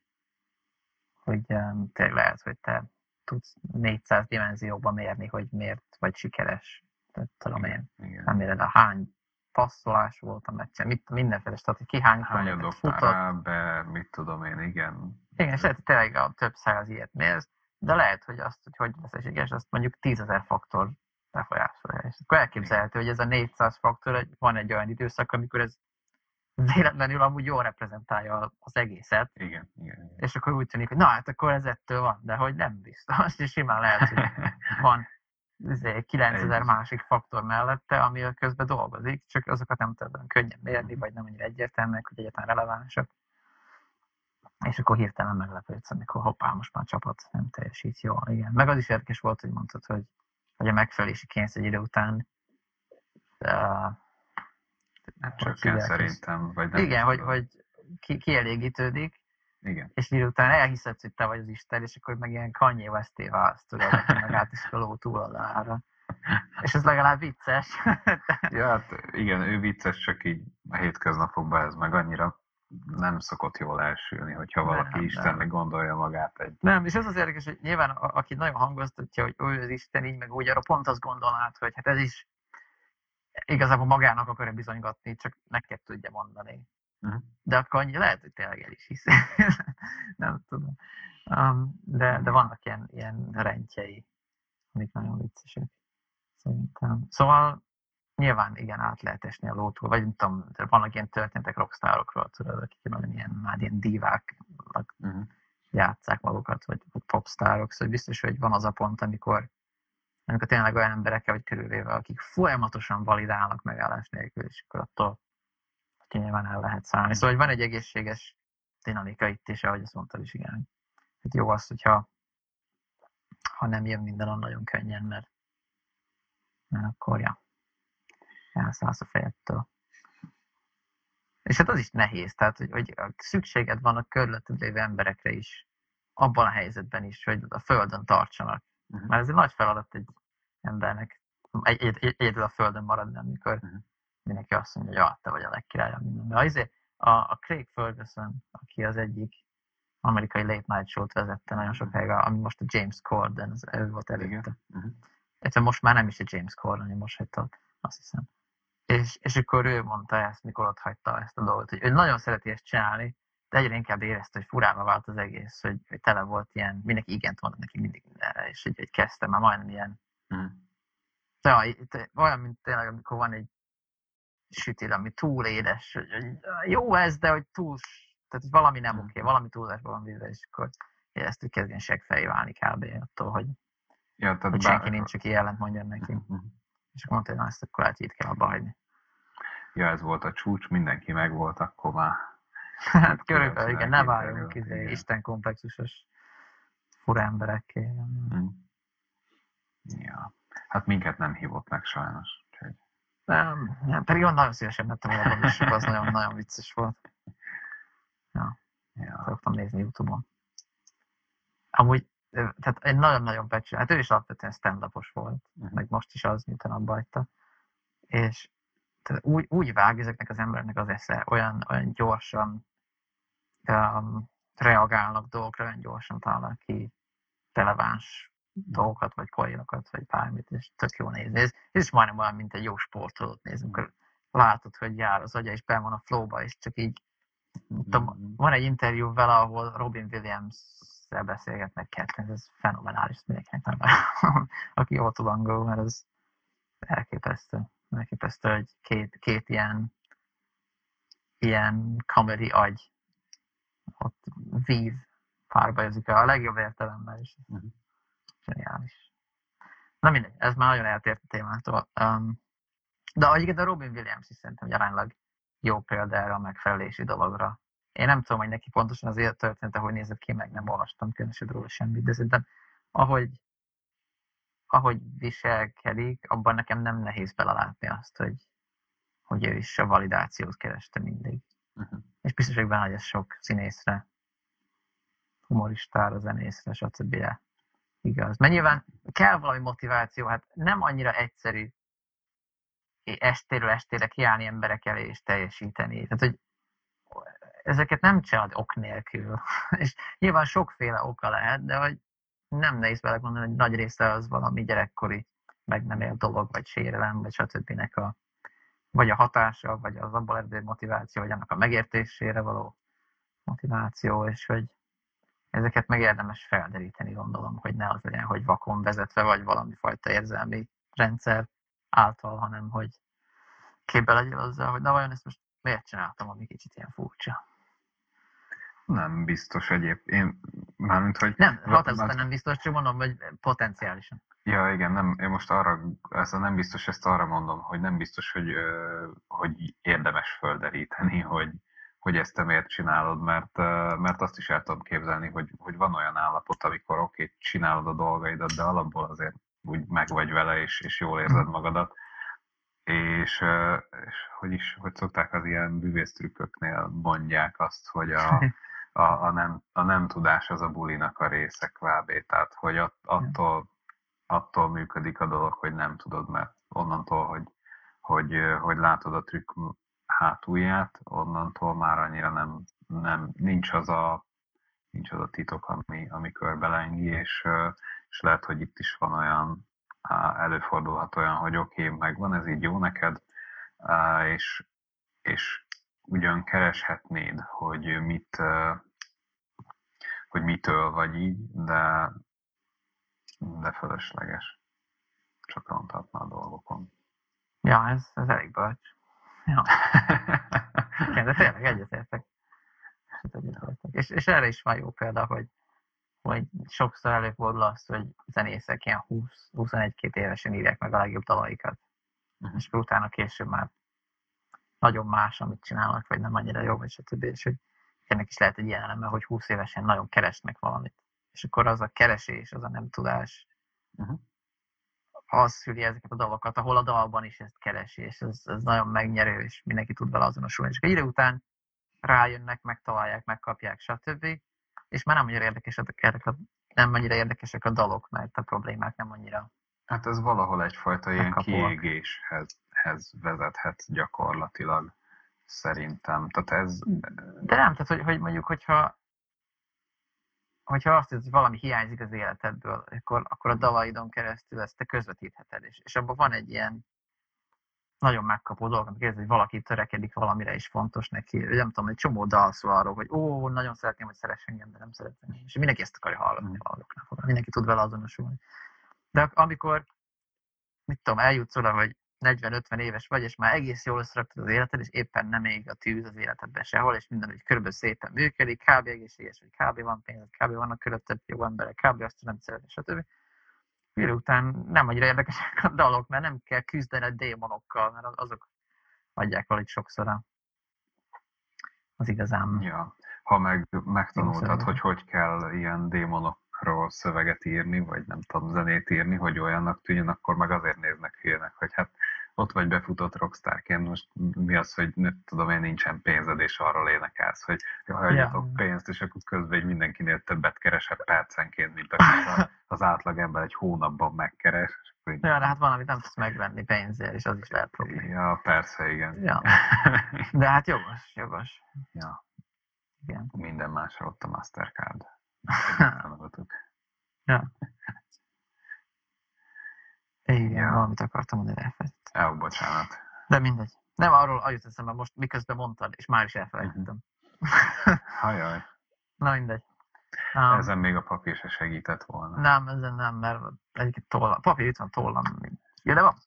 hogy um, tényleg lehet, hogy te tudsz 400 dimenzióban mérni, hogy miért vagy sikeres. Tehát, tudom én, Igen. nem éred a hány passzolás volt a meccsen, mit, mindenféle stati, ki hány Hányat kilométert dobtál futott. rá be, mit tudom én, igen. Igen, és lehet, hogy tényleg a több száz ilyet mérsz, de lehet, hogy azt, hogy hogy lesz sikeres, azt mondjuk 10 ezer faktor befolyásolja. És akkor elképzelhető, hogy ez a 400 faktor, hogy van egy olyan időszak, amikor ez véletlenül amúgy jól reprezentálja az egészet, Igen, igen. igen. és akkor úgy tűnik, hogy na hát akkor ez ettől van, de hogy nem biztos, és simán lehet, hogy [laughs] van 9000 Egy. másik faktor mellette, ami közben dolgozik, csak azokat nem olyan könnyen mérni, vagy nem annyira egyértelműek, hogy egyáltalán relevánsak. És akkor hirtelen meglepődsz, amikor hoppá, most már a csapat nem teljesít jól. Igen. Meg az is érdekes volt, hogy mondtad, hogy, hogy a megfelelési kényszer idő után uh, Hát csökken szerintem, vagy nem igen, hogy, tudom. hogy ki, kielégítődik, Igen. és idő után elhiszed, hogy te vagy az Isten, és akkor meg ilyen Kanye Westé válsz, tudod, meg a ló túloldalára. És ez legalább vicces. [laughs] Ja, hát igen, ő vicces, csak így a hétköznapokban ez meg annyira nem szokott jól elsülni, hogyha Nem, valaki nem. Istennek gondolja magát egy... Nem, és ez az érdekes, hogy nyilván a- aki nagyon hangoztatja, hogy ő az Isten így, meg úgy, arra pont azt gondolnád, hogy hát ez is igazából magának akarja bizonygatni, csak neked tudja mondani. Mhm. De akkor annyi lehet, hogy tényleg el is hisz. [laughs] nem tudom. Um, de, de vannak ilyen, ilyen rendjei, amik nagyon viccesek. Szerintem. Szóval nyilván igen, át lehet esni a lótól, vagy nem tudom, vannak ilyen történetek rockstárokról, tudod, akik nagyon ilyen, már ilyen divák, Uh-huh. játsszák magukat, vagy, vagy popstárok, szóval biztos, hogy van az a pont, amikor, amikor tényleg olyan emberekkel vagy körülvéve, akik folyamatosan validálnak megállás nélkül, és akkor attól nyilván el lehet szállni. Szóval hogy van egy egészséges dinamika itt is, ahogy azt mondtad is, igen. Hát jó az, hogyha ha nem jön minden olyan nagyon könnyen, mert, mert akkor ja, elszállsz a fejedtől. És hát az is nehéz, tehát hogy, hogy szükséged van a körülötted lévő emberekre is, abban a helyzetben is, hogy a földön tartsanak. Mhm. Mert ez egy nagy feladat egy embernek egy, egy, egy, egyedül a földön maradni, amikor Mhm. Mindenki azt mondja, hogy ah, te vagy a legkirályabb mindenben. Azért a, a Craig Ferguson, aki az egyik amerikai late night show-t vezette nagyon sokáig, ami most a James Corden, az ő volt előtte. Uh-huh. Most már nem is a James Corden, most hagyta, azt hiszem. És, és akkor ő mondta ezt, mikor ott hagyta ezt a dolgot, hogy ő nagyon szereti ezt csinálni, de egyre inkább érezte, hogy furába vált az egész, hogy, hogy tele volt ilyen, mindenki igent mondott neki mindig mindenre, és hogy, hogy kezdte már majdnem ilyen, Mhm. ja, itt olyan, mint tényleg, amikor van egy sütil, ami túl édes, hogy, hogy jó ez, de hogy túl, tehát hogy valami nem Mhm. oké, valami túlzásban van véve, és akkor érezte, hogy kezdjen seggfejé válni kb. attól, hogy, Ja, tehát hogy bár- senki nincs, aki ellent mondjon neki. Mhm. És akkor mondta, hogy na, ezt akkor lehet, itt kell abba hagyni. Ja, ez volt a csúcs, mindenki meg volt, akkor már [laughs] Hát körülbelül, igen, ne váljunk hogy izé. Isten komplexusos fura emberekké. Mhm. Ja. Hát minket nem hívott meg sajnos. Nem, nem, pedig olyan nagyon szívesen mettem volna a bonusok, az nagyon, nagyon vicces volt. ja. Szoktam nézni Youtube-on. Amúgy, tehát egy nagyon-nagyon becsül, hát ő is alapvetően stand volt, Mhm. meg most is az, miután abba hagyta. És tehát úgy, úgy vág ezeknek az embereknek az esze, olyan, olyan gyorsan um, reagálnak dolgokra, olyan gyorsan találnak ki releváns dolgokat, vagy poénokat, vagy bármit, és tök jó nézni. Ez, ez is majdnem olyan, mint egy jó sportolót nézni, amikor látod, hogy jár az agya, és be van a flowba, és csak így tudom, Mhm. van egy interjú vele, ahol Robin Williams-szel beszélgetnek ketten, ez fenomenális, mindenkinek nem [laughs] aki jól tud angolul, mert ez elképesztő. Elképesztő, hogy két, két ilyen, ilyen comedy agy ott vív párbajozik a legjobb értelemben is. Mhm. Zseniális. Na mindegy, ez már nagyon eltért a témától. Um, de egyébként a Robin Williams is szerintem aránylag jó példa erre a megfelelési dologra. Én nem tudom, hogy neki pontosan az élettörténete, hogy nézett ki, meg nem olvastam különösebb róla semmit, de szerintem ahogy, ahogy viselkedik, abban nekem nem nehéz belelátni azt, hogy, hogy ő is a validációt kereste mindig. Mhm. És biztos vagyok benne, hogy ez sok színészre, humoristára, zenészre, stb. Igaz. Mert nyilván kell valami motiváció, hát nem annyira egyszerű estéről estére kiállni emberek elé és teljesíteni. Tehát, hogy ezeket nem csinálod ok nélkül. [laughs] és nyilván sokféle oka lehet, de hogy nem nehéz belegondolni, hogy nagy része az valami gyerekkori meg nem élt dolog, vagy sérelem, vagy stb. a vagy a hatása, vagy az abból eredő motiváció, vagy annak a megértésére való motiváció, és hogy ezeket meg érdemes felderíteni, gondolom, hogy ne az legyen, hogy vakon vezetve, vagy valami fajta érzelmi rendszer által, hanem hogy képbe legyél azzal, hogy na vajon ezt most miért csináltam, ami kicsit ilyen furcsa. Nem biztos egyéb. Én, mármint, hogy... Nem, határozottan nem biztos, csak mondom, hogy potenciálisan. Ja, igen, nem, én most arra, ez nem biztos, ezt arra mondom, hogy nem biztos, hogy, hogy érdemes földeríteni, hogy, hogy ezt te miért csinálod, mert, mert azt is el tudom képzelni, hogy, hogy van olyan állapot, amikor oké, okay, csinálod a dolgaidat, de alapból azért úgy meg vagy vele, és, és jól érzed magadat. És, és hogy is, hogy szokták az ilyen bűvésztrükköknél mondják azt, hogy a, [laughs] a, a, nem, a nem tudás az a bulinak a része kb. Tehát, hogy att, attól, attól működik a dolog, hogy nem tudod, mert onnantól, hogy, hogy, hogy látod a trükk hátulját, onnantól már annyira nem, nem nincs az a nincs az a titok, ami, ami körbe lengi, és, és lehet, hogy itt is van olyan, előfordulhat olyan, hogy oké, okay, megvan, ez így jó neked, és, és ugyan kereshetnéd, hogy mit, hogy mitől vagy így, de, de fölösleges. Csak ronthatna a dolgokon. Ja, ez, ez elég bölcs. Ja, igen, de tényleg egyetértek. Hát. És, és erre is van jó példa, hogy, hogy sokszor előfordul az, hogy zenészek ilyen 20-21-2 évesen írják meg a legjobb dalaikat. Mhm. És utána később már nagyon más, amit csinálnak, vagy nem annyira jó, vagy stb. És hogy ennek is lehet egy ilyen eleme, hogy 20 évesen nagyon keresnek valamit. És akkor az a keresés, az a nem tudás, Mhm. Az szüli ezeket a dolgokat, ahol a dalban is ezt keresi, és ez, ez nagyon megnyerő, és mindenki tud vele azonosulni. És akkor idő után rájönnek, megtalálják, megkapják, stb. És már nem annyira érdekesek, a, nem annyira érdekesek a dalok, mert a problémák nem annyira. Hát ez valahol egyfajta ilyen kiégéshez hez vezethet gyakorlatilag, szerintem. Tehát ez, De nem, tehát hogy, hogy mondjuk, hogyha hogyha azt hiszed, hogy valami hiányzik az életedből, akkor, akkor a dalaidon keresztül ezt te közvetítheted, és, és abban van egy ilyen nagyon megkapó dolog, amikor érzed, hogy valaki törekedik valamire is fontos neki. Nem tudom, egy csomó dal szól arról, hogy ó, nagyon szeretném, hogy szeress engem, de nem szeretem. És mindenki ezt akarja hallgatni Mm. fogva. Mindenki tud vele azonosulni. De amikor, mit tudom, eljutsz oda, hogy 40-50 éves vagy, és már egész jól összeraktad az életed, és éppen nem ég a tűz az életedben sehol, és minden úgy körülbelül szépen működik, kb. egészséges, vagy kb. van pénz, kb. vannak körülötted jó emberek, kb. azt nem szeretni, stb. Idő után nem annyira érdekesek [laughs] a dalok, mert nem kell küzdened démonokkal, mert az- azok adják valahogy sokszor a- az igazán. Ja. Ha meg megtanultad, hogy hogy kell ilyen démonokról szöveget írni, vagy nem tudom, zenét írni, hogy olyannak tűnjön, akkor meg azért néznek hülyének, hogy hát ott vagy befutott rockstarként, most mi az, hogy nem tudom én, nincsen pénzed, és arról énekelsz, hogy hagyjatok Ja. pénzt, és akkor közben egy mindenkinél többet keresek percenként, mint a- [laughs] az átlag ember egy hónapban megkeres. és akkor így- Ja, de hát van, amit nem tudsz megvenni pénzért, és az is lehet probléma. Ja, persze, igen. Ja. De hát jogos, jogos. ja, Igen. minden másra ott a Mastercard. [laughs] Tanultuk. Igen, Ja. valamit akartam mondani, elfelejtettem. Jó, bocsánat. De mindegy. Nem arról ajut eszembe most, miközben mondtad, és már is elfelejtettem. [laughs] Hajaj, Na mindegy. Um, ezen még a papír se segített volna. Nem, ezen nem, mert egyik tollam. Papír itt van tollam. Ja, de van.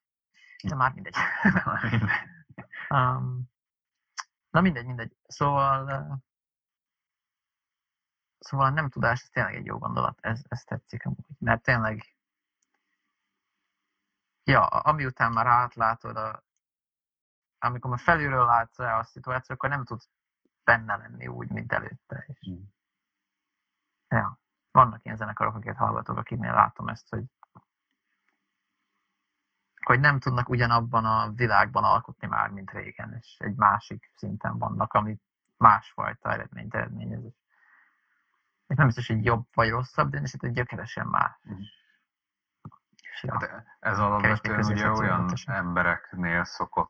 De már mindegy. [laughs] um, na mindegy, mindegy. Szóval, szóval a nem tudás, ez tényleg egy jó gondolat. Ez, ez tetszik amúgy. Mert tényleg, ja, ami után már átlátod, a, amikor már felülről látsz rá a szituációt, akkor nem tudsz benne lenni úgy, mint előtte. És, Mm. ja, vannak ilyen zenekarok, akiket hallgatok, akiknél látom ezt, hogy hogy nem tudnak ugyanabban a világban alkotni már, mint régen, és egy másik szinten vannak, ami másfajta eredményt eredményez. És nem biztos, hogy jobb vagy rosszabb, de hogy gyökeresen más. És ja, Hát ez alapvetően ugye olyan embereknél szokott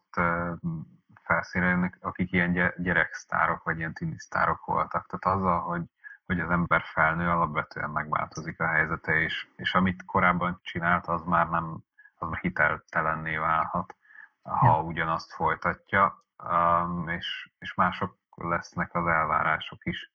felszínre jönni, akik ilyen gy- gyereksztárok, vagy ilyen tinisztárok voltak. Tehát azzal, hogy, hogy az ember felnő, alapvetően megváltozik a helyzete, és, és amit korábban csinált, az már nem, az már hiteltelenné válhat, ha Ja. ugyanazt folytatja, um, és, és mások lesznek az elvárások is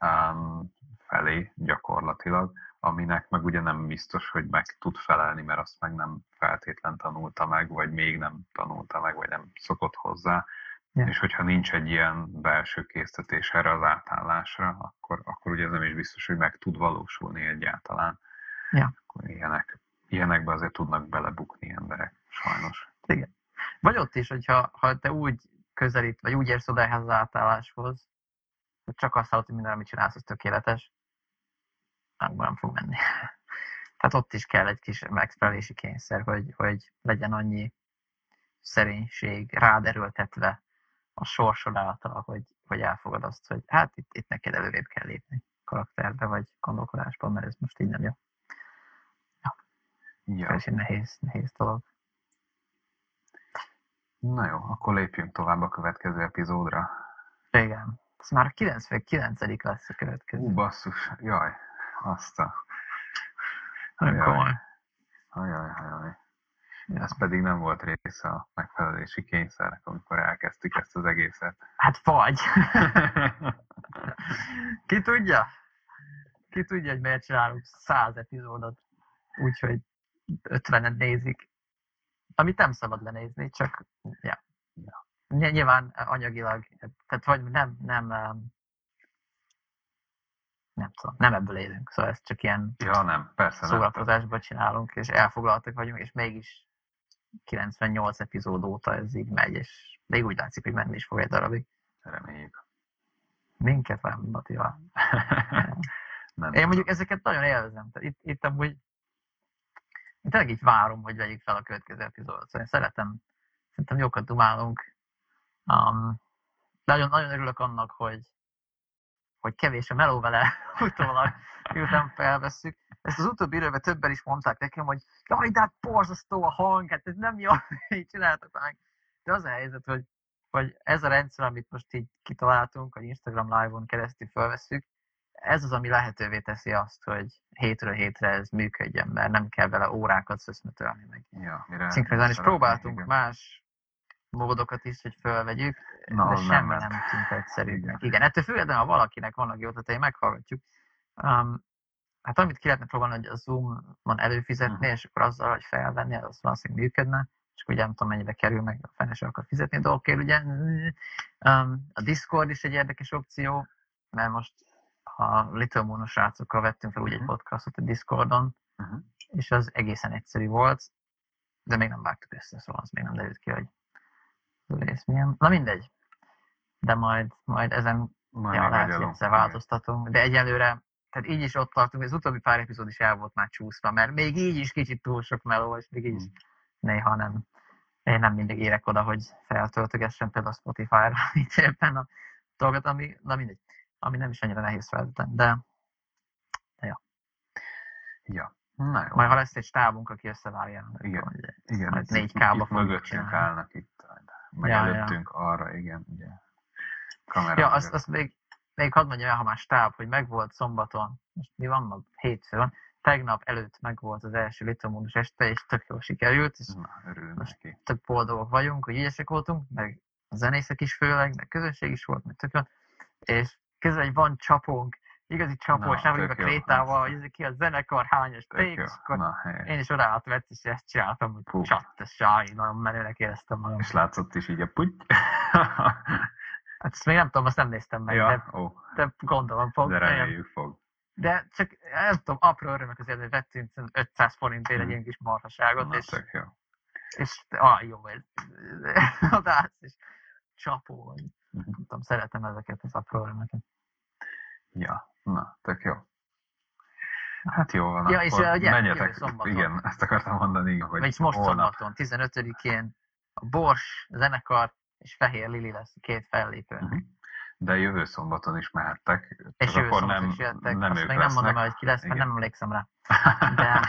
um, felé gyakorlatilag, aminek meg ugye nem biztos, hogy meg tud felelni, mert azt meg nem feltétlen tanulta meg, vagy még nem tanulta meg, vagy nem szokott hozzá. Ja. És hogyha nincs egy ilyen belső késztetés erre az átállásra, akkor, akkor ugye ez nem is biztos, hogy meg tud valósulni egyáltalán. Ja. Akkor ilyenek, ilyenekbe azért tudnak belebukni emberek, sajnos. Igen. Vagy ott is, hogyha ha te úgy közelít, vagy úgy érsz oda ehhez az átálláshoz, hogy csak azt hallod, hogy minden, amit csinálsz, az tökéletes, nem fog menni. [laughs] Tehát ott is kell egy kis megfelelési kényszer, hogy, hogy legyen annyi szerénység rád erőltetve a sorsod által, hogy, hogy elfogad azt, hogy hát itt, itt neked előrébb kell lépni karakterbe, vagy gondolkodásban, mert ez most így nem jó. Ja. Ez egy nehéz, nehéz dolog. Na jó, akkor lépjünk tovább a következő epizódra. Igen. Ez már a 99. lesz a következő. Ú, basszus, jaj, azt a... Komoly. Ajaj, ajaj. Ja. Ez pedig nem volt része a megfelelési kényszernek, amikor elkezdtük ezt az egészet. Hát vagy. [laughs] Ki tudja? Ki tudja, hogy miért csinálunk száz epizódot, úgyhogy 50 nézik. Amit nem szabad lenézni, csak ja. Ja. Ny- Nyilván anyagilag, tehát vagy nem, nem, em, nem tudom, nem ebből élünk, szóval ez csak ilyen Ja, nem, persze nem. szórakozásban csinálunk, és elfoglaltak vagyunk, és mégis 98 epizód óta ez így megy, és még úgy látszik, hogy menni is fog egy darabig. Reméljük. Minket valami [laughs] motivál. nem Én mondjuk ezeket nagyon élvezem. Itt, itt amúgy én tényleg így várom, hogy vegyük fel a következő epizódot. Szóval én szeretem, szerintem jókat dumálunk. Um, nagyon, nagyon örülök annak, hogy, hogy kevés a meló vele [laughs] utólag, miután felvesszük. Ezt az utóbbi időben többen is mondták nekem, hogy jaj, de hát borzasztó a hang, hát ez nem jó, [laughs] így csináltak meg. De az a helyzet, hogy, hogy ez a rendszer, amit most így kitaláltunk, hogy Instagram live-on keresztül felvesszük, ez az, ami lehetővé teszi azt, hogy hétről hétre ez működjön, mert nem kell vele órákat szöszmetölni meg. Ja, Szinkronizálni, és próbáltunk igen. más módokat is, hogy fölvegyük, Na, de semmi nem nem, tűnt egyszerűbbnek. Igen. Igen, ettől függetlenül, ha valakinek vannak jó ötletei, meghallgatjuk. Um, hát amit ki lehetne próbálni, hogy a Zoom-on előfizetni, Mhm. és akkor azzal, hogy felvenni, az valószínűleg működne, és ugye nem tudom mennyibe kerül, meg a fene sem akar fizetni a dolgokért, ugye. Um, a Discord is egy érdekes opció, mert most ha Little Moon srácokkal vettünk fel úgy egy Mhm. podcastot a Discordon, Mhm. és az egészen egyszerű volt, de még nem vágtuk össze, szóval az még nem derült ki, hogy rész milyen. Na mindegy. De majd, majd ezen Majd ja, lehet, változtatunk. De egyelőre, tehát így is ott tartunk, az utóbbi pár epizód is el volt már csúszva, mert még így is kicsit túl sok meló, és még így is Mm. néha nem. Én nem mindig érek oda, hogy feltöltögessen például a Spotify-ra, [laughs] így éppen a dolgot, ami, na mindegy, ami nem is annyira nehéz feltölteni, de Ja. Na jó. majd ha lesz egy stábunk, aki összevágja, Igen. akkor Igen, Majd itt- 4K-ba itt fogjuk mögöttünk állnak itt, meg Ja, ja. előttünk arra, igen, ugye. Kamera Ja, azt, azt még, még hadd mondjam el, ha már stáb, hogy megvolt szombaton, most mi van ma? Hétfő van, tegnap előtt megvolt az első litomónus este, és tök jól sikerült, és Na, örülünk Most- neki. tök boldogok vagyunk, hogy ügyesek voltunk, meg a zenészek is főleg, meg közönség is volt, meg tök jó. És közben, hogy van csapónk, igazi csapós, nem vagyunk a krétával, hogy ki a zenekar, hányos akkor Na, helyes. én is odaálltam, egyszer, és ezt csináltam, hogy csat, ez sáj, nagyon menőnek éreztem magam. És látszott is így a puty. [laughs] Hát ezt még nem tudom, azt nem néztem meg, de, ja, ó, de gondolom fog. de reméljük fog. De csak nem tudom, apró örömök azért, hogy vettünk 500 forintért egy Mhm. ilyen kis marhaságot, Na, és, jó. és ah, jó, ez, [laughs] odaállsz, és csapó, vagy Mhm. nem tudom, szeretem ezeket az apró örömöket. Ja, na, tök jó. Hát jó van, Ja, akkor és, uh, ugye, menjetek. jövő szombaton. Igen, ezt akartam mondani, hogy Vagyis most holnap. szombaton, 15-én a Bors zenekar és Fehér Lili lesz két fellépő. Mhm. De jövő szombaton is mehettek. És jövő akkor nem, is jöttek, nem azt még nem mondom el, hogy ki lesz, mert nem emlékszem rá. De,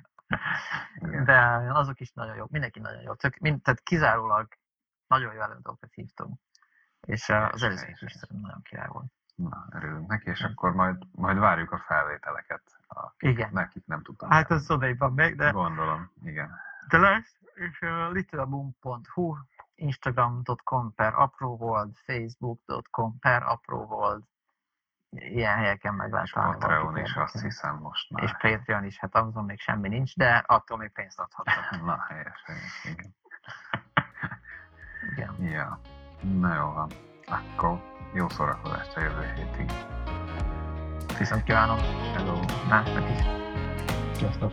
[laughs] de azok is nagyon jók, mindenki nagyon jó. Tök, mind, tehát kizárólag nagyon jó előadókat hívtunk. És az előző is nagyon király volt. Na, örülünk neki, és akkor majd, majd várjuk a felvételeket. Akik, Igen. Nekik nem tudtam. Hát az odaig van még, de, Gondolom, igen. de lesz. És uh, littleboom.hu, instagram.com per apróvold, facebook.com per apróvold, ilyen helyeken meg lehet találni Patreon is azt hiszem most már. És Patreon is, hát azon még semmi nincs, de attól még pénzt adhatnak. [laughs] Na, helyes, helyes, igen. Igen. Ja, na jó van. Akkor jó szórakozást a jövő hétig. Viszont kívánom Hello! másnak is. Sziasztok!